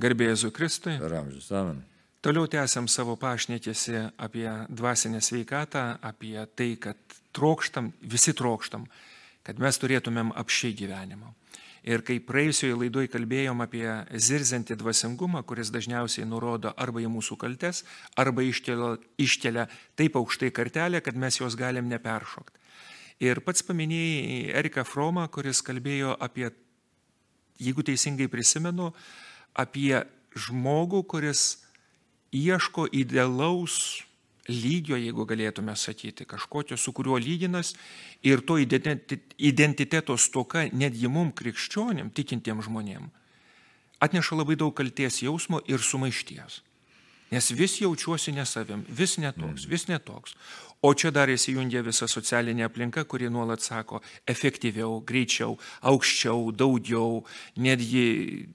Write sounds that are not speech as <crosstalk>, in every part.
Garbėjai Kristui. Per amžius. Amen. Toliau tęsiam savo pašnekėsi apie dvasinę sveikatą, apie tai, kad trokštam, visi trokštam, kad mes turėtumėm apšiai gyvenimo. Ir kai praėjusioje laidoje kalbėjom apie zirzantį dvasingumą, kuris dažniausiai nurodo arba į mūsų kaltes, arba iškelia, iškelia taip aukštai kartelę, kad mes jos galim neperšokti. Ir pats paminėjai Eriką Fromą, kuris kalbėjo apie, jeigu teisingai prisimenu, apie žmogų, kuris ieško idealaus lygio, jeigu galėtume sakyti, kažkokio, su kuriuo lyginas ir to identiteto stoka netgi mum krikščionim, tikintiem žmonėm, atneša labai daug kalties jausmo ir sumaišties. Nes vis jaučiuosi nesavim, vis netoks, vis netoks. O čia dar įsijungia visa socialinė aplinka, kuri nuolat sako efektyviau, greičiau, aukščiau, daugiau. Netgi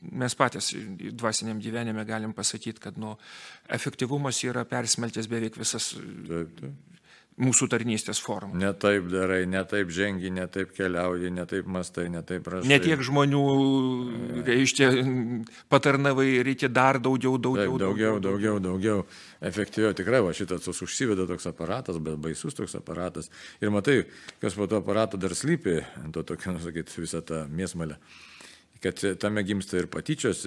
mes patys dvasiniam gyvenime galim pasakyti, kad nu, efektyvumas yra persmeltęs beveik visas Taip, taip. Mūsų tarnystės formas. Ne taip darai, ne taip žengi, ne taip keliauji, ne taip mastai, ne taip rašai. Netiek žmonių, reiškia, patarnavai, reikia dar daugiau, daugiau. Taip, daugiau, daugiau, daugiau. Efektyviau tikrai, va šitas užsiveda toks aparatas, bet baisus toks aparatas. Ir matai, kas po to aparato dar slypi, ant to tokio, sakyt, visą tą mėsmalę. Kad tame gimsta ir patyčios,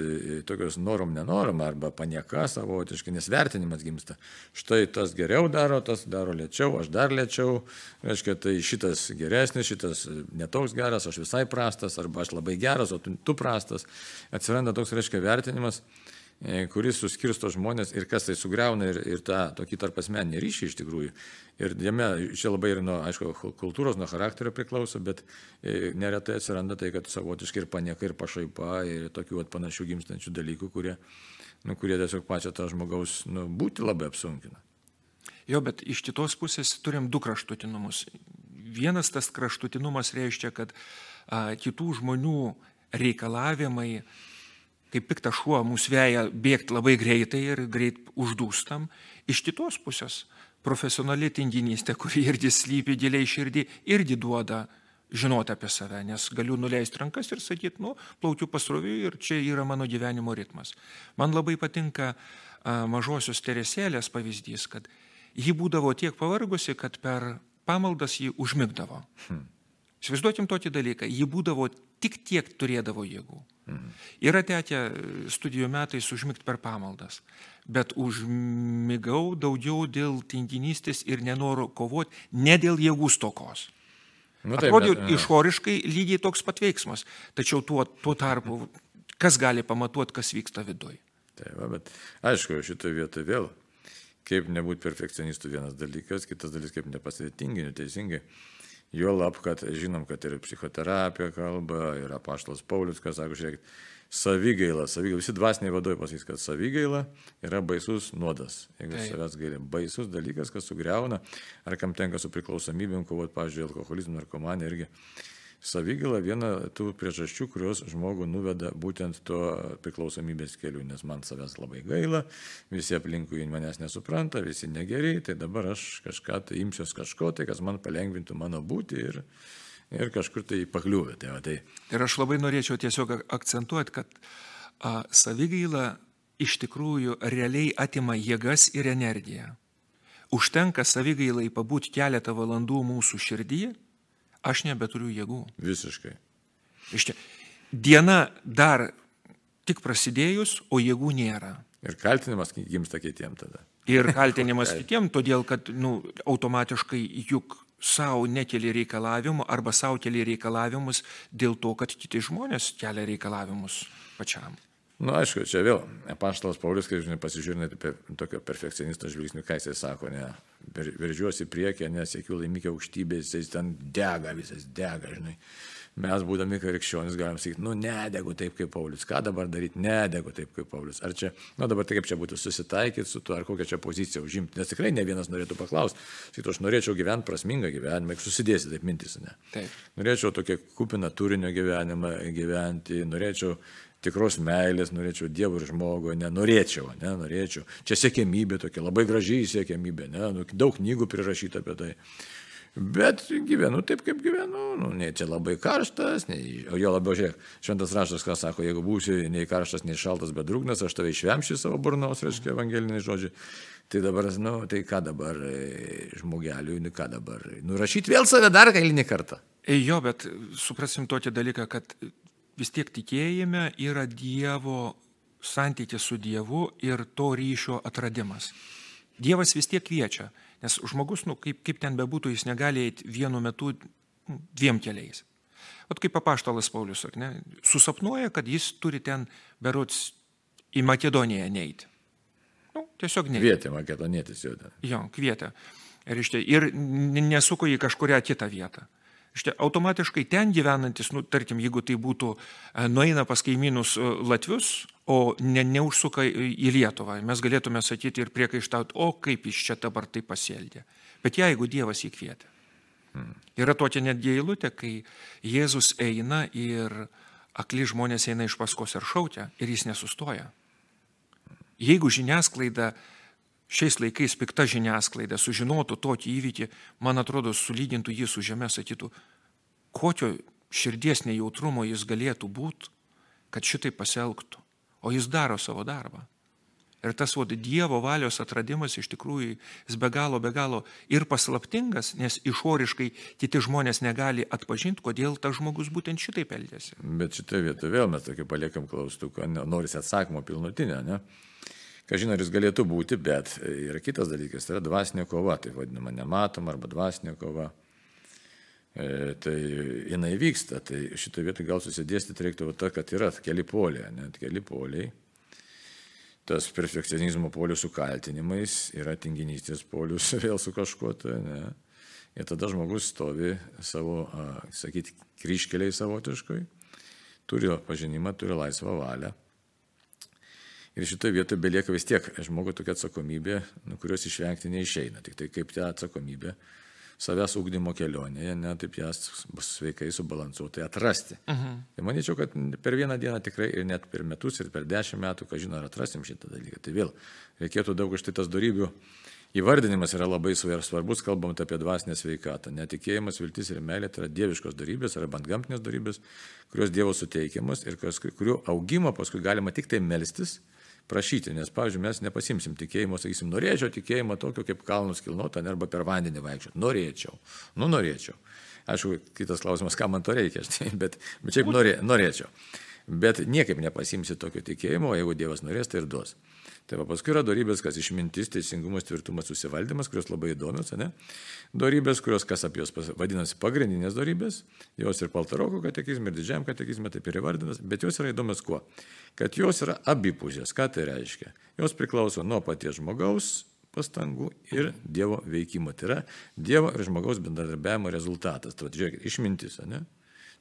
tokios norom, nenorom, arba panieka savotiškai, nes vertinimas gimsta. Štai tas geriau daro, tas daro lėčiau, aš dar lėčiau. Reiškia, tai šitas geresnis, šitas netoks geras, aš visai prastas, arba aš labai geras, o tu, tu prastas. Atsiranda toks, reiškia, vertinimas kuris suskirsto žmonės ir kas tai sugriauna ir, ir tą tokį tarpasmeninį ryšį iš tikrųjų. Ir jame čia labai ir nuo, aišku, kultūros, nuo charakterio priklauso, bet e, neretai atsiranda tai, kad savotiškai ir panieka, ir pašaipa, ir tokių vat, panašių gimstančių dalykų, kurie, nu, kurie tiesiog pačią tą žmogaus nu, būti labai apsunkina. Jo, bet iš kitos pusės turim du kraštutinumus. Vienas tas kraštutinumas reiškia, kad a, kitų žmonių reikalavimai, kaip piktas šuo, mūsų vėja bėgti labai greitai ir greit uždūstam. Iš kitos pusės profesionali tinginystė, kuri irgi slypi giliai širdį, irgi duoda žinoti apie save, nes galiu nuleisti rankas ir sakyti, nu, plaukiu pasroviui ir čia yra mano gyvenimo ritmas. Man labai patinka a, mažosios teresėlės pavyzdys, kad ji būdavo tiek pavargusi, kad per pamaldas ji užmigdavo. Hmm. Įsivaizduokim tokį dalyką, ji būdavo tik tiek turėdavo jėgų. Mhm. Yra tekę studijų metais užmigti per pamaldas, bet užmigau daugiau dėl tinginystės ir nenoro kovoti, ne dėl jėgų stokos. Nu, Atrodo, bet, išoriškai lygiai toks pat veiksmas, tačiau tuo, tuo tarpu, kas gali pamatuoti, kas vyksta viduje. Tai va, bet aišku, šitoje vietoje vėl, kaip nebūti perfekcionistų vienas dalykas, kitas dalykas, kaip nepasėti tinginiu teisingai. Jo lab, kad žinom, kad ir psichoterapija kalba, ir apaštalas Paulius, kas sako, žiūrėkit, savigaila, savigaila, visi dvasiniai vadovai pasakys, kad savigaila yra baisus nuodas. Jeigu Taip. savęs gaili, baisus dalykas, kas sugriauna, ar kam tenka su priklausomybėm kovoti, pavyzdžiui, alkoholizmu, narkomanija irgi. Savigaila viena tų priežasčių, kurios žmogų nuveda būtent tuo priklausomybės keliu, nes man savęs labai gaila, visi aplinkui manęs nesupranta, visi negeri, tai dabar aš kažką tai imsiuos kažko, tai kas man palengvintų mano būti ir, ir kažkur tai pakliūvė. Tai, va, tai Ir aš labai norėčiau tiesiog akcentuoti, kad a, savigaila iš tikrųjų realiai atima jėgas ir energiją. Užtenka savigailai pabūti keletą valandų mūsų širdyje, aš nebeturiu jėgų. visiškai. Iš čia, diena dar tik prasidėjus, o jėgų nėra. Ir kaltinimas gimsta kitiem tada. Ir kaltinimas <laughs> kitiem, todėl kad nu, automatiškai juk savo nekeli reikalavimų arba savo keli reikalavimus dėl to, kad kiti žmonės kelia reikalavimus pačiam. Na, nu, aišku, čia vėl, paštalas Paulius, kai žinai, pasižiūrėti apie tokio perfekcionisto žvilgsnių, ką jisai sako, ne, veržiuosi priekį, nesiekiu laimikio aukštybės, jis ten dega, visas dega, žinai. Mes, būdami krikščionys, galim sakyti, nu, nedegu taip kaip Paulius, ką dabar daryti, nedegu taip kaip Paulius. Ar čia, na dabar tai kaip čia būtų susitaikyti su tuo, ar kokią čia poziciją užimti, nes tikrai ne vienas norėtų paklausti. Sakytų, aš norėčiau gyventi prasmingą gyvenimą, jeigu susidėsi taip mintis, ne. Taip. Norėčiau tokią kupiną turinio gyvenimą gyventi, norėčiau tikros meilės, norėčiau Dievo ir žmogo, nenorėčiau, ne, norėčiau. Čia siekiamybė tokia, labai gražiai siekiamybė, ne, nu, daug knygų prirašyta apie tai. Bet gyvenu taip, kaip gyvenu, nu, nei čia labai karštas, nei, o jo labiau žiūrėk, šventas raštas, ką sako, jeigu būsi nei karštas, nei šaltas, bet drūgnas, aš tave išvemšiu savo burnos, reiškia evangeliniai žodžiai. Tai dabar, nu, tai ką dabar e, žmogeliui, nu ką dabar, nurašyti vėl save dar eilinį kartą. E, jo, bet suprasim tokį dalyką, kad vis tiek tikėjime yra Dievo santykis su Dievu ir to ryšio atradimas. Dievas vis tiek kviečia. Nes žmogus, nu, kaip, kaip ten bebūtų, jis negali eiti vienu metu nu, dviem keliais. O kaip papaštalas Paulius, ar ne, susapnuoja, kad jis turi ten berots į Makedoniją neiti. Nu, tiesiog neiti. Kvietė makedonietis jau ten. Jo, kvietė. Ir, ir nesuko į kažkurią kitą vietą. Štai automatiškai ten gyvenantis, nu, tarkim, jeigu tai būtų, e, nueina pas kaimynus e, Latvius, o ne, neužsuka į Lietuvą, mes galėtume sakyti ir priekaištauti, o kaip jis čia dabar tai pasielgė. Bet jeigu Dievas įkvietė. Hmm. Yra tokia netgi eilutė, kai Jėzus eina ir akli žmonės eina iš paskos ir šaukia ir jis nesustoja. Jeigu žiniasklaida šiais laikais pikta žiniasklaida sužinotų tokį įvykį, man atrodo, sulygintų jį su žemė, sakytų, kokio širdies nejautrumo jis galėtų būti, kad šitai pasielgtų. O jis daro savo darbą. Ir tas vod Dievo valios atradimas iš tikrųjų jis be galo, be galo ir paslaptingas, nes išoriškai kiti žmonės negali atpažinti, kodėl tas žmogus būtent šitaip elgėsi. Bet šitoje vietoje vėl mes tokį paliekam klaustuką, norisi atsakymo pilnutinę, ne? Kažin ar jis galėtų būti, bet yra kitas dalykas, tai yra dvasinė kova, tai vadinama nematoma arba dvasinė kova. E, tai jinai vyksta, tai šitoje vietoje gal susidėstyti reiktų ta, kad yra keli poliai, net keli poliai. Tas perfekcionizmo polių su kaltinimais yra tinginystės polius <laughs> vėl su kažkuo, tai ne. Ir tada žmogus stovi savo, sakyti, kryškeliai savotiškai, turi pažinimą, turi laisvą valią Ir šitoje vietoje belieka vis tiek žmogo tokia atsakomybė, nu, kurios išvengti neišeina. Tik tai kaip tą atsakomybę savęs ūkdymo kelionėje, ne taip jas bus sveikai subalansuotai atrasti. Uh mhm. -huh. Tai manyčiau, kad per vieną dieną tikrai ir net per metus ir per dešimt metų, ką žinau, ar atrasim šitą dalyką. Tai vėl reikėtų daug iš tai tas darybių. Įvardinimas yra labai svarbus, kalbant apie dvasinę sveikatą. Netikėjimas, viltis ir meilė tai yra dieviškos darybės arba gamtinės darybės, kurios Dievo suteikiamas ir kurių augimo paskui galima tik tai melstis prašyti, nes, pavyzdžiui, mes nepasimsim tikėjimo, sakysim, norėčiau tikėjimo tokio kaip kalnus kilnota, arba per vandenį vaikščioti. Norėčiau. Nu, norėčiau. Aišku, kitas klausimas, kam man to reikia, <laughs> bet, bet šiaip norė, norėčiau. Bet niekaip nepasimsi tokio tikėjimo, jeigu Dievas norės, tai ir duos. Tai va, paskui yra darybės, kas išmintis, teisingumas, tvirtumas, susivaldymas, kurios labai įdomios, ne? Darybės, kurios, kas apie jos vadinasi, pagrindinės darybės, jos ir paltaroko katekizme, ir didžiajam katekizme taip ir įvardinas, bet jos yra įdomios kuo? Kad jos yra abipusės. Ką tai reiškia? Jos priklauso nuo paties žmogaus pastangų ir Dievo veikimo. Tai yra Dievo ir žmogaus bendradarbiavimo rezultatas. Tai žiūrėkit, išmintis, ne?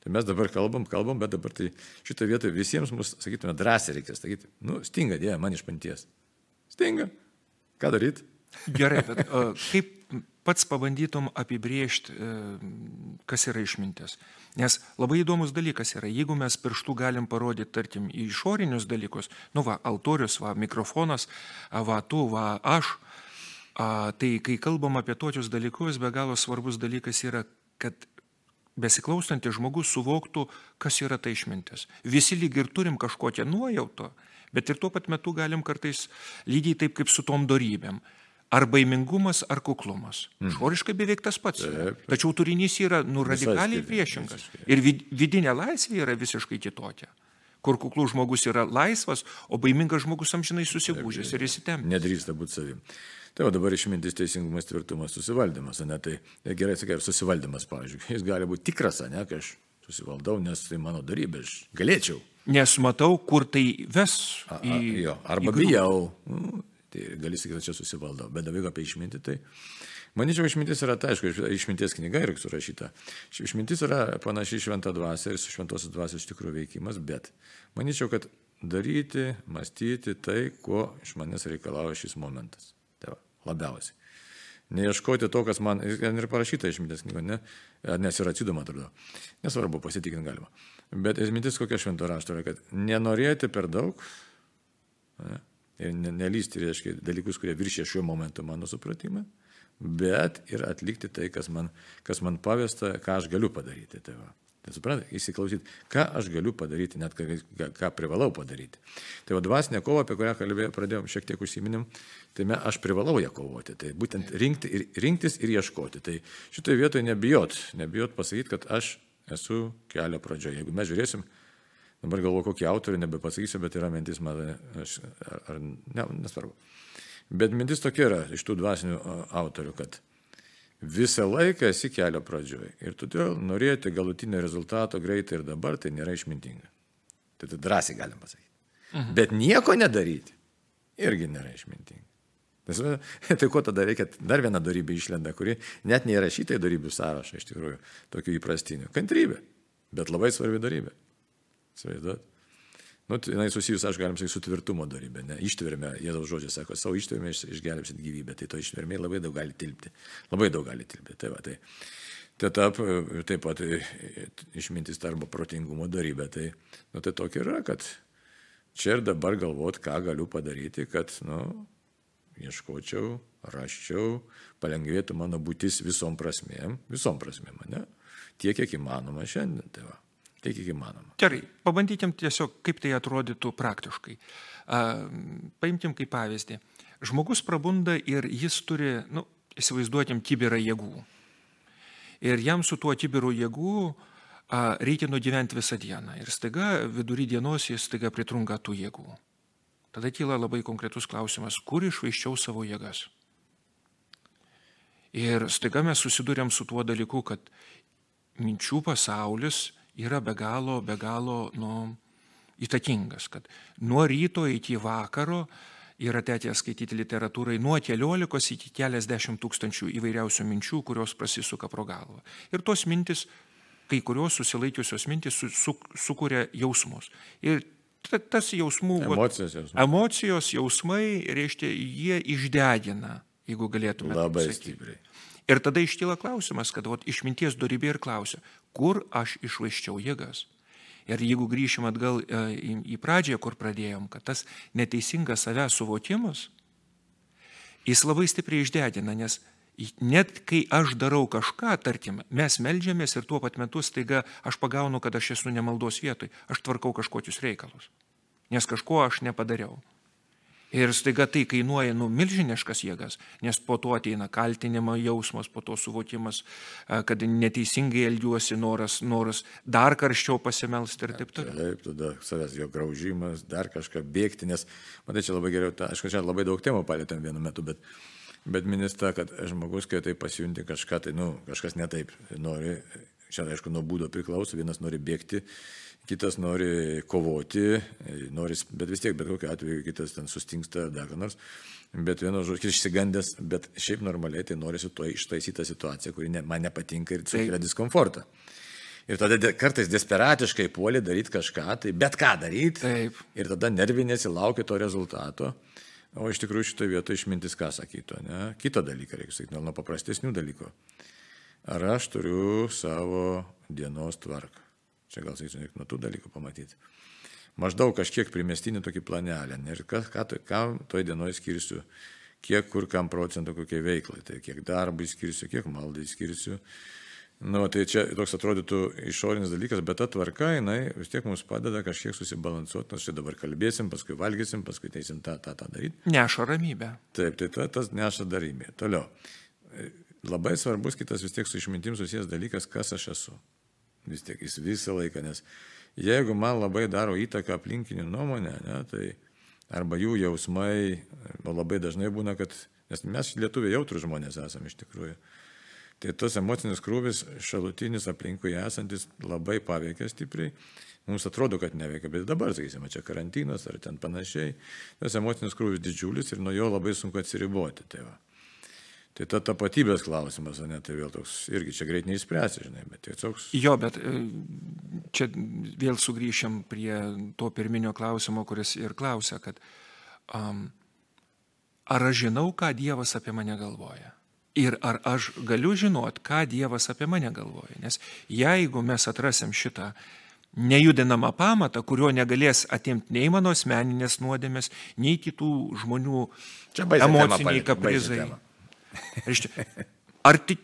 Tai mes dabar kalbam, kalbam, bet dabar tai šitą vietą visiems mus, sakytume, drąsiai reikės sakyti, nu, stinga Dieve man išpanties. Stinga. Ką daryti? Gerai, bet <laughs> uh, kaip pats pabandytum apibriežti, uh, kas yra išmintis. Nes labai įdomus dalykas yra, jeigu mes pirštų galim parodyti, tarkim, į išorinius dalykus, nu va, altorius, va, mikrofonas, va, tu, va, aš, a, tai kai kalbam apie tokius dalykus, be galo svarbus dalykas yra, kad besiklausantis žmogus suvoktų, kas yra ta išmintis. Visi lyg ir turim kažkokią nuojautą, bet ir tuo pat metu galim kartais lygiai taip kaip su tom darybėm. Ar baimingumas, ar kuklumas. Mm. Šoriškai beveik tas pats. Taip. Tačiau turinys yra nu, radikaliai priešingas. Ir vidinė laisvė yra visiškai kitokia. Kur kuklus žmogus yra laisvas, o baimingas žmogus amžinai susigūžęs ir įsitempęs. Nedrįsta būti savim. Tai o dabar išmintis, teisingumas, tvirtumas, susivaldymas, ne? Tai gerai sakai, susivaldymas, pavyzdžiui, jis gali būti tikras, ne, kai aš susivaldau, nes tai mano darybė, aš galėčiau. Nes matau, kur tai ves. Į, a, a, jo, arba į bijau. Nu, tai gali sakyti, čia susivaldau. Bet dabar apie išmintį, tai manyčiau, išmintis yra, tai aišku, išminties knyga yra surašyta. Išmintis yra panašiai šventą dvasę ir su šventosios dvasios iš tikrųjų veikimas, bet manyčiau, kad daryti, mąstyti tai, ko iš manęs reikalauja šis momentas labiausiai. Neieškoti to, kas man ir parašyta išmintis knyga, ne? nes yra atsidoma, atrodo. Nesvarbu, pasitikinti galima. Bet esmintis kokia švento rašto yra, kad nenorėti per daug ne? ir nelysti, reiškia, dalykus, kurie viršė šiuo momentu mano supratimą, bet ir atlikti tai, kas man, kas man pavesta, ką aš galiu padaryti. Tai va. Tai suprantate, įsiklausyti, ką aš galiu padaryti, net ką, ką privalau padaryti. Tai va dvasinė kova, apie kurią kalbėjom, pradėjom šiek tiek užsiminėm, tai me, aš privalau ją kovoti. Tai būtent rinkti ir, rinktis ir ieškoti. Tai šitoje vietoje nebijot, nebijot pasakyti, kad aš esu kelio pradžioje. Jeigu mes žiūrėsim, dabar galvoju, kokį autorių nebepasakysiu, bet yra mintis, man, aš, ar, ar ne, nesvarbu. Bet mintis tokia yra iš tų dvasinių autorių, kad visą laiką esi kelio pradžioje. Ir todėl norėti galutinio rezultato greitai ir dabar tai nėra išmintinga. Tai tai drąsiai galim pasakyti. Mhm. Bet nieko nedaryti irgi nėra išmintinga. Nes, <laughs> tai ko tada reikia, dar viena darybė išlenda, kuri net neįrašyta į darybių sąrašą, iš tikrųjų, tokių įprastinių. Kantrybė, bet labai svarbi darybė. Svaiduot. Nu, jinai susijus, aš galim sakyti, su tvirtumo darybė. Ne? Ištvermė, Jėzaus žodžiai sako, savo ištvermė išgelbėsit gyvybę. Tai to ištvermė labai daug gali tilpti. Labai daug gali tilpti. Tai va, tai, tai tap, taip pat išmintis arba protingumo darybė. Tai, nu, tai tokia yra, kad čia ir dabar galvot, ką galiu padaryti, kad, nu, ieškočiau, raščiau, palengvėtų mano būtis visom prasmėm, visom prasmėm, ne? Tiek, kiek įmanoma šiandien. Tai va tiek kiek įmanoma. Gerai, pabandykim tiesiog, kaip tai atrodytų praktiškai. Paimkim kaip pavyzdį. Žmogus prabunda ir jis turi, nu, įsivaizduotim, kibirą jėgų. Ir jam su tuo kibiru jėgų a, reikia nugyventi visą dieną. Ir staiga vidury dienos jis staiga pritrunka tų jėgų. Tada kyla labai konkretus klausimas, kur išvaiščiau savo jėgas. Ir staiga mes susidurėm su tuo dalyku, kad minčių pasaulis yra be galo, be galo nu, įtakingas, kad nuo ryto iki vakaro yra tekę skaityti literatūrai nuo keliolikos iki keliasdešimt tūkstančių įvairiausių minčių, kurios prasisuka pro galvą. Ir tos mintis, kai kurios susilaikiusios mintis su, su, sukuria jausmus. Ir tas jausmų... Emocijos jausmai. Emocijos jausmai, reiškia, jie išdegina, jeigu galėtume. Labai stipriai. Ir tada iškyla klausimas, kad vat, išminties darybė ir klausia, kur aš išvaiščiau jėgas. Ir jeigu grįšim atgal e, į, pradžią, kur pradėjom, kad tas neteisingas savęs suvokimas, jis labai stipriai išdegina, nes net kai aš darau kažką, tarkim, mes melžiamės ir tuo pat metu staiga aš pagaunu, kad aš esu nemaldos vietoj, aš tvarkau kažkokius reikalus, nes kažko aš nepadariau. Ir staiga tai kainuoja nu, milžiniškas jėgas, nes po to ateina kaltinimo jausmas, po to suvokimas, kad neteisingai elgiuosi, noras, noras dar karščiau pasimelsti ir taip toliau. Taip, tada savęs jo graužimas, dar kažką bėgti, nes, matai, čia labai geriau, ta, aišku, čia labai daug temų palėtėm vienu metu, bet, bet minista, kad žmogus, kai tai pasijunti kažką, tai, nu, kažkas netaip nori, čia aišku, nuo būdo priklauso, vienas nori bėgti kitas nori kovoti, nori, bet vis tiek, bet kokiu atveju kitas ten sustingsta ar dar ką nors. Bet vienu žodžiu, išsigandęs, bet šiaip normaliai tai norisi to ištaisyti situaciją, kuri ne, man nepatinka ir sukelia diskomfortą. Ir tada de, kartais desperatiškai puolė daryti kažką, tai bet ką daryti. Taip. Ir tada nervinėsi, laukia to rezultato. O iš tikrųjų šitoje vietoje išmintis ką sakytų, ne? Kitą dalyką reikia sakyti, nuo paprastesnių dalykų. Ar aš turiu savo dienos tvarką? Čia gal sakysiu, nuo tų dalykų pamatyti. Maždaug kažkiek primestinį tokį planelę. Ir ką, ką, kam toj dienoje skirsiu, kiek kur kam procentų kokiai veiklai. Tai kiek darbui skirsiu, kiek maldai skirsiu. Nu, tai čia toks atrodytų išorinis dalykas, bet ta tvarka, jinai vis tiek mums padeda kažkiek susibalansuoti, nors čia dabar kalbėsim, paskui valgysim, paskui teisim tą, tą, tą daryti. Neša ramybę. Taip, tai ta, tas neša darymė. Toliau. Labai svarbus kitas vis tiek su išmintim susijęs dalykas, kas aš esu vis tiek jis visą laiką, nes jeigu man labai daro įtaką aplinkinių nuomonę, ne, tai arba jų jausmai, labai dažnai būna, kad, nes mes lietuviai jautrų žmonės esame iš tikrųjų, tai tas emocinis krūvis šalutinis aplinkui esantis labai paveikia stipriai. Mums atrodo, kad neveikia, bet dabar, sakysime, čia karantinas ar ten panašiai, tas emocinis krūvis didžiulis ir nuo jo labai sunku atsiriboti. Tai va. Tai ta tapatybės klausimas, ne, tai vėl toks, irgi čia greit neįspręsi, žinai, bet tiesiog... Jo, bet e, čia vėl sugrįšiam prie to pirminio klausimo, kuris ir klausia, kad um, ar aš žinau, ką Dievas apie mane galvoja? Ir ar aš galiu žinot, ką Dievas apie mane galvoja? Nes jeigu mes atrasim šitą nejudinamą pamatą, kurio negalės atimti nei mano asmeninės nuodėmės, nei kitų žmonių emociniai kaprizai. Reiškia, ar, ti,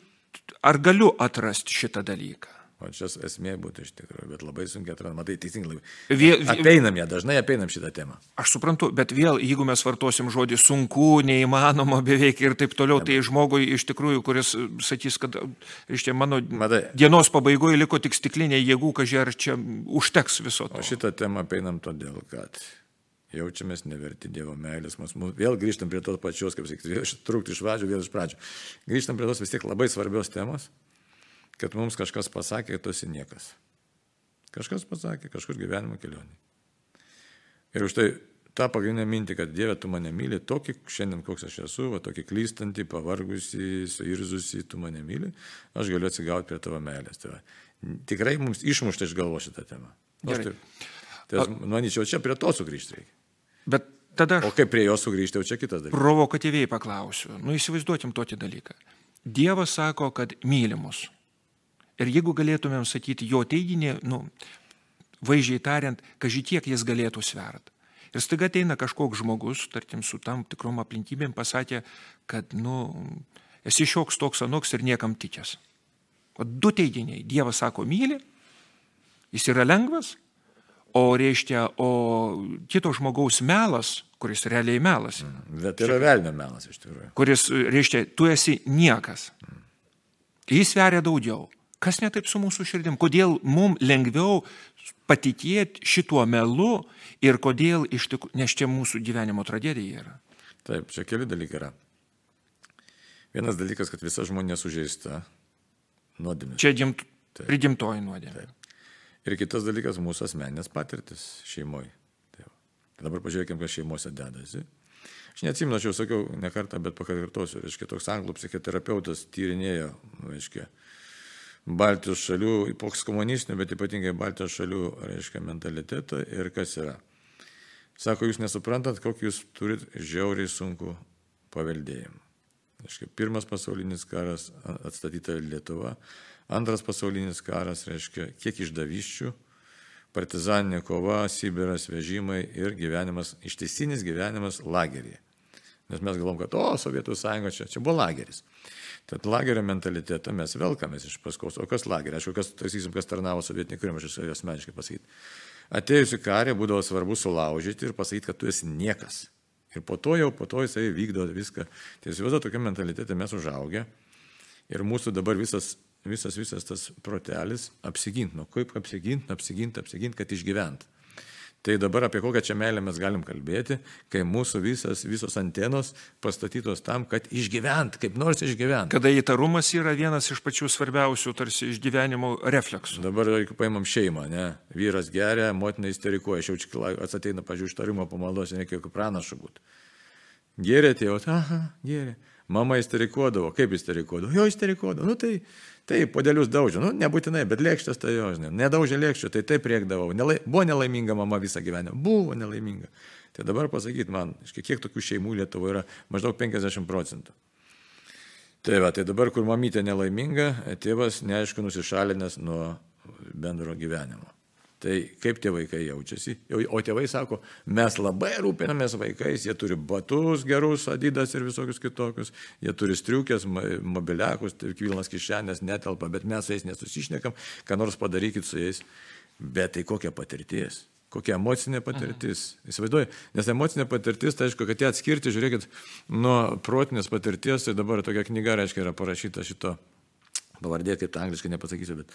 ar galiu atrasti šitą dalyką? O čia esmė būtų iš tikrųjų, bet labai sunkiai atrandama. Matai, teisingai. Apeinam ją, dažnai apeinam šitą temą. Aš suprantu, bet vėl, jeigu mes vartosim žodį sunku, neįmanoma beveik ir taip toliau, tai žmogui iš tikrųjų, kuris e, sakys, kad iš čia mano Matai. dienos pabaigoje liko tik stiklinė jėgų, kažkai ar čia užteks viso to. O šitą temą apeinam todėl, kad jaučiamės neverti Dievo meilės. Mes mu- vėl grįžtam prie tos pačios, kaip sakyti, iš- trūkti iš vadžių, vėl iš pradžių. Grįžtam prie tos vis tiek labai svarbios temos, kad mums kažkas pasakė, tu esi niekas. Kažkas pasakė, kažkur gyvenimo kelionė. Ir už tai tą pagrindinę mintį, kad Dieve, tu mane myli, tokį šiandien koks aš esu, va, tokį klystantį, pavargusį, suirzusi, tu mane myli, aš galiu atsigauti prie tavo meilės. Tai va, tikrai mums išmušta iš galvo šitą temą. Aš taip- Tai aš manyčiau, čia prie to sugrįžti reikia. Bet tada O aš kaip prie jo sugrįžti, jau čia kitas dalykas. provokatyviai paklausiu. Nu, įsivaizduokim tokį dalyką. Dievas sako, kad mylimus. Ir jeigu galėtumėm sakyti jo teiginį, nu, vaizdžiai tariant, kažkiek jis galėtų svert. Ir staiga ateina kažkoks žmogus, tarkim, su tam tikrom aplinkybėm pasakė, kad, nu, esi šioks toks anoks ir niekam tikęs. O du teiginiai. Dievas sako myli, jis yra lengvas, o reiškia, o kito žmogaus melas, kuris realiai melas, Bet tai yra velnio melas iš tikrųjų. kuris, reiškia, tu esi niekas. Jis sveria daugiau. Kas ne taip su mūsų širdim? Kodėl mums lengviau patikėti šituo melu ir kodėl iš tikrųjų, nes čia mūsų gyvenimo tragedija yra. Taip, čia keli dalykai yra. Vienas dalykas, kad visa žmonė sužeista nuodėmis. Čia gimt, prigimtoji nuodėmė. Ir kitas dalykas - mūsų asmeninės patirtis šeimoje. Tai va. Tai dabar pažiūrėkime, kas šeimose dedasi. Aš neatsimenu, aš jau sakiau ne kartą, bet pakartosiu. Reiškia, toks anglų psichoterapeutas tyrinėjo, reiškia, Baltijos šalių, postkomunistinių, bet ypatingai Baltijos šalių, reiškia, mentalitetą ir kas yra. Sako, jūs nesuprantat, kokį jūs turit žiauriai sunku paveldėjimą. Reiškia, pirmas pasaulinis karas atstatyta Lietuva, antras pasaulinis karas, reiškia, kiek išdavyščių, partizaninė kova, Sibiras, vežimai ir gyvenimas, ištisinis gyvenimas lageryje. Nes mes galvom, kad, o, Sovietų sąjunga čia, čia buvo lageris. Tad lagerio mentalitetą mes velkamės iš paskos. O kas lageris? Aišku, kas, taisysim, kas tarnavo sovietinį kūrimą, aš esu asmeniškai pasakyti. Atėjus į karį būdavo svarbu sulaužyti ir pasakyti, kad tu esi niekas. Ir po to jau, po to jisai vykdo viską. Įsivaizduoju, tokia mentalitetė mes užaugę. Ir mūsų dabar visas, visas, visas tas protelis apsigint. Nu, kaip apsigint, apsigint, apsigint, kad išgyvent. Tai dabar apie kokią čia meilę mes galim kalbėti, kai mūsų visas, visos antenos pastatytos tam, kad išgyvent, kaip nors išgyvent. Kada įtarumas yra vienas iš pačių svarbiausių tarsi išgyvenimo refleksų. Dabar, jeigu paimam šeimą, ne, vyras geria, motina isterikuoja, aš jau atsateina, pažiūrėjau, ištarimo pamaldos, reikia jokių pranašų būti. Gėrė tėvas, aha, gėrė. Mama isterikuodavo, kaip isterikuodavo, jo isterikuodavo, nu tai, tai podėlius daužė, nu nebūtinai, bet lėkštės tai jo, žinai, nedaužė lėkščių, tai taip priekdavau, Nelai, buvo nelaiminga mama visą gyvenimą, buvo nelaiminga. Tai dabar pasakyt man, kiek tokių šeimų Lietuvoje yra, maždaug 50 procentų. Tai va, tai dabar, kur mamytė nelaiminga, tėvas neaišku nusišalinęs nuo bendro gyvenimo. Tai kaip tie vaikai jaučiasi? O tėvai sako, mes labai rūpinamės vaikais, jie turi batus gerus, adidas ir visokius kitokius, jie turi striukės, mobiliakus, tai kvilnas kišenės netelpa, bet mes su jais nesusišnekam, ką nors padarykit su jais. Bet tai kokia patirtis? Kokia emocinė patirtis. Įsivaizduoju, nes emocinė patirtis, tai aišku, kad ją atskirti, žiūrėkit, nuo protinės patirties, tai dabar tokia knyga, reiškia, yra parašyta šito pavardė, kaip tai angliškai nepasakysiu, bet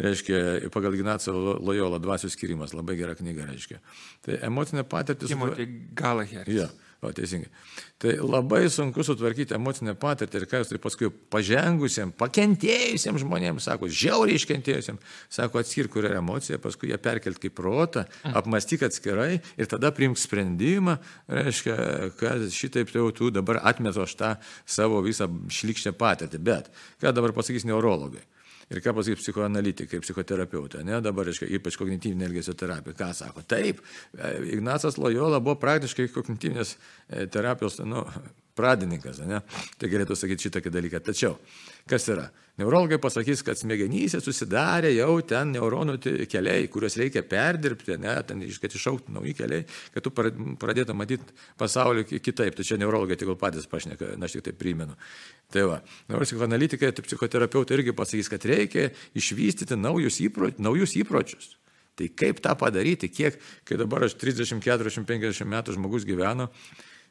reiškia, pagal Ignacą Lojola dvasių skirimas, labai gera knyga, reiškia. Tai emocinė patirtis. Timothy Gallagher. Ja, o teisingai. Tai labai sunku sutvarkyti emocinę patirtį ir ką jūs tai paskui pažengusiems, pakentėjusiems žmonėms, sako, žiauriai iškentėjusiems, sako, atskirk, kur yra emocija, paskui ją perkelt kaip protą, apmastyk atskirai ir tada priimk sprendimą, reiškia, kad šitaip jau tu dabar atmetu aš tą savo visą šlikščią patirtį. Bet ką dabar pasakys neurologai? Ir ką pasakys psichoanalitikai, psichoterapeutai, ne, dabar, reiškia, ypač kognityvinė elgesio terapija. Ką sako? Taip, Ignacas Lojola buvo praktiškai kognityvinės terapijos nu, pradininkas, ne? Tai galėtų sakyti šitokį dalyką. Tačiau, kas yra? Neurologai pasakys, kad smegenyse susidarė jau ten neuronų keliai, kuriuos reikia perdirbti, ne, ten, kad išauktų nauji keliai, kad tu pradėtum matyti pasaulį kitaip. Tai čia neurologai tik patys pašneka, na aš tik tai primenu. Tai va, nors psichoanalitikai, tai psichoterapeutai irgi pasakys, kad reikia išvystyti naujus, įproč, naujus įpročius. Tai kaip tą padaryti, kiek, kai dabar aš 30, 40, 50 metų žmogus gyveno,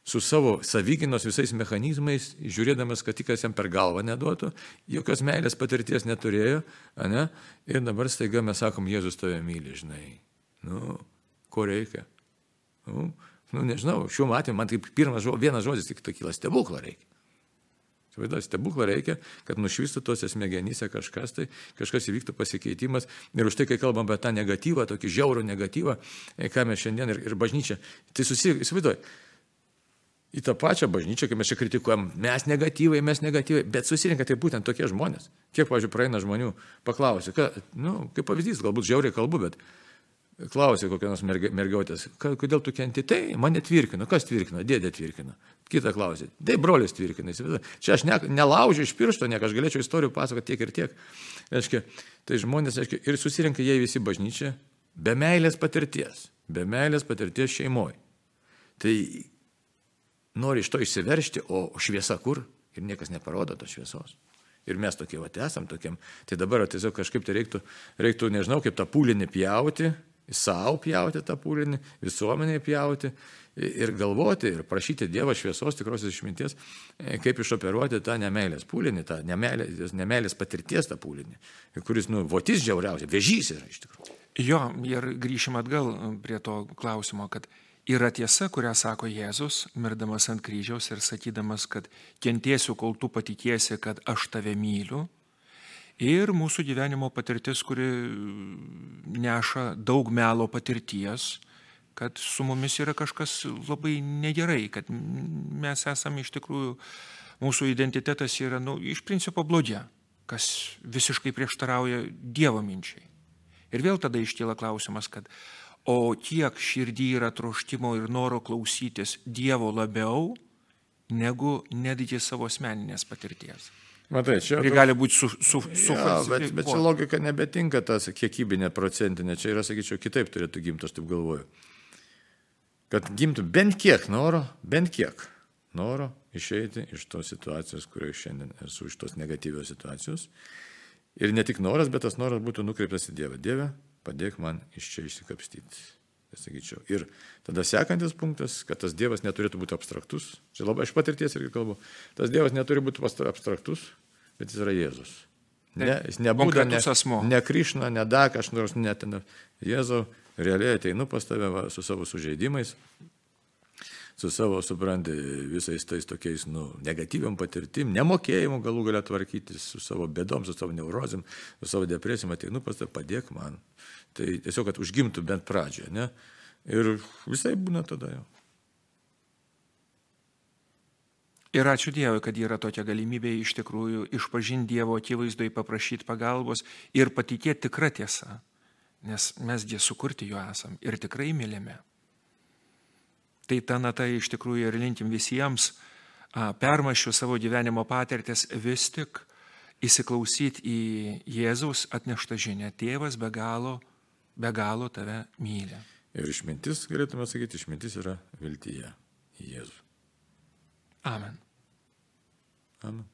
su savo savyginos visais mechanizmais, žiūrėdamas, kad tik kas jam per galvą neduotų, jokios meilės patirties neturėjo, ne? ir dabar staiga mes sakom, Jėzus tave myli, žinai. Nu, ko reikia? Nu, nu nežinau, šiuo atveju man kaip pirmas žodis, vienas žodis tik tokyla stebuklą reikia. Vaidai, stebuklą reikia, kad nušvistų tose smegenyse kažkas, tai kažkas įvyktų pasikeitimas. Ir už tai, kai kalbam apie tą negatyvą, tokį žiaurų negatyvą, e, ką mes šiandien ir, ir bažnyčia, tai susivaizduoju, į tą pačią bažnyčią, kai mes čia kritikuojam, mes negatyvai, mes negatyvai, bet susirinka tai būtent tokie žmonės. Kiek, pavyzdžiui, praeina žmonių, paklausia, ką, nu, kaip pavyzdys, galbūt žiauriai kalbu, bet klausė kokios nors mergiotės, kodėl tu kenti, tai mane tvirkino, kas tvirkino, dėdė tvirkino. Kita klausė, tai brolis tvirkina. Čia aš ne, nelaužiu iš piršto, ne, aš galėčiau istorijų pasakoti tiek ir tiek. Reiškia, tai žmonės, reiškia, ir susirinka jie visi bažnyčia, be meilės patirties, be meilės patirties šeimoje. Tai nori iš to išsiveršti, o šviesa kur? Ir niekas neparodo tos šviesos. Ir mes tokie, va, esam tokiam. Tai dabar tiesiog kažkaip tai reiktų, reiktų, nežinau, kaip tą pūlinį pjauti, savo pjauti tą pūlinį, visuomenėje pjauti ir galvoti ir prašyti Dievo šviesos tikrosios išminties, e, kaip išoperuoti tą nemailės pūlinį, tą nemailės, nemailės patirties tą pūlinį, kuris, nu, votis žiauriausia, vėžys yra iš tikrųjų. Jo, ir grįšim atgal prie to klausimo, kad yra tiesa, kurią sako Jėzus, mirdamas ant kryžiaus ir sakydamas, kad kentiesiu, kol tu patikėsi, kad aš tave myliu. Ir mūsų gyvenimo patirtis, kuri neša daug melo patirties, kad su mumis yra kažkas labai negerai, kad mes esame iš tikrųjų, mūsų identitetas yra, nu, iš principo blogė, kas visiškai prieštarauja Dievo minčiai. Ir vėl tada iškyla klausimas, kad o kiek širdį yra troštimo ir noro klausytis Dievo labiau negu netgi savo asmeninės patirties. Matai, čia. Ir gali būti su... su, su ja, bet, bet čia logika nebetinka tas kiekybinė procentinė, čia yra, sakyčiau, kitaip turėtų gimti, aš taip galvoju. Kad gimtų bent kiek noro, bent kiek noro išeiti iš tos situacijos, kurioje šiandien esu, iš tos negatyvios situacijos. Ir ne tik noras, bet tas noras būtų nukreiptas į Dievą. Dieve, padėk man iš čia išsikapstyti. Sakyčiau. Ir tada sekantis punktas, kad tas Dievas neturėtų būti abstraktus. Čia labai iš patirties irgi kalbu. Tas Dievas neturi būti abstraktus, bet jis yra Jėzus. Ne, jis nebūtų ne, ne Krišna, ne Dakas, nors net ne Jėzau, realiai ateinu pas tave va, su savo sužeidimais, su savo, supranti, visais tais tokiais, nu, negatyviam patirtim, nemokėjimu galų galę tvarkytis, su savo bėdom, su savo neurozim, su savo depresijom, ateinu pas tave, padėk man. Tai tiesiog, kad užgimtų bent pradžioje, ne? Ir visai būna tada jau. Ir ačiū Dievui, kad yra tokia galimybė iš tikrųjų išpažinti Dievo akivaizdoj, paprašyti pagalbos ir patikėti tikrą tiesą, nes mesgi sukurti jo esam ir tikrai mylime. Tai ta nata iš tikrųjų ir linkim visiems, permašiu savo gyvenimo patirtis vis tik įsiklausyti į Jėzaus atneštą žinę. Tėvas be galo, be galo tave myli. Ir išmintis, galėtume sakyti, išmintis yra viltyje į Jėzų. Amen. Amen.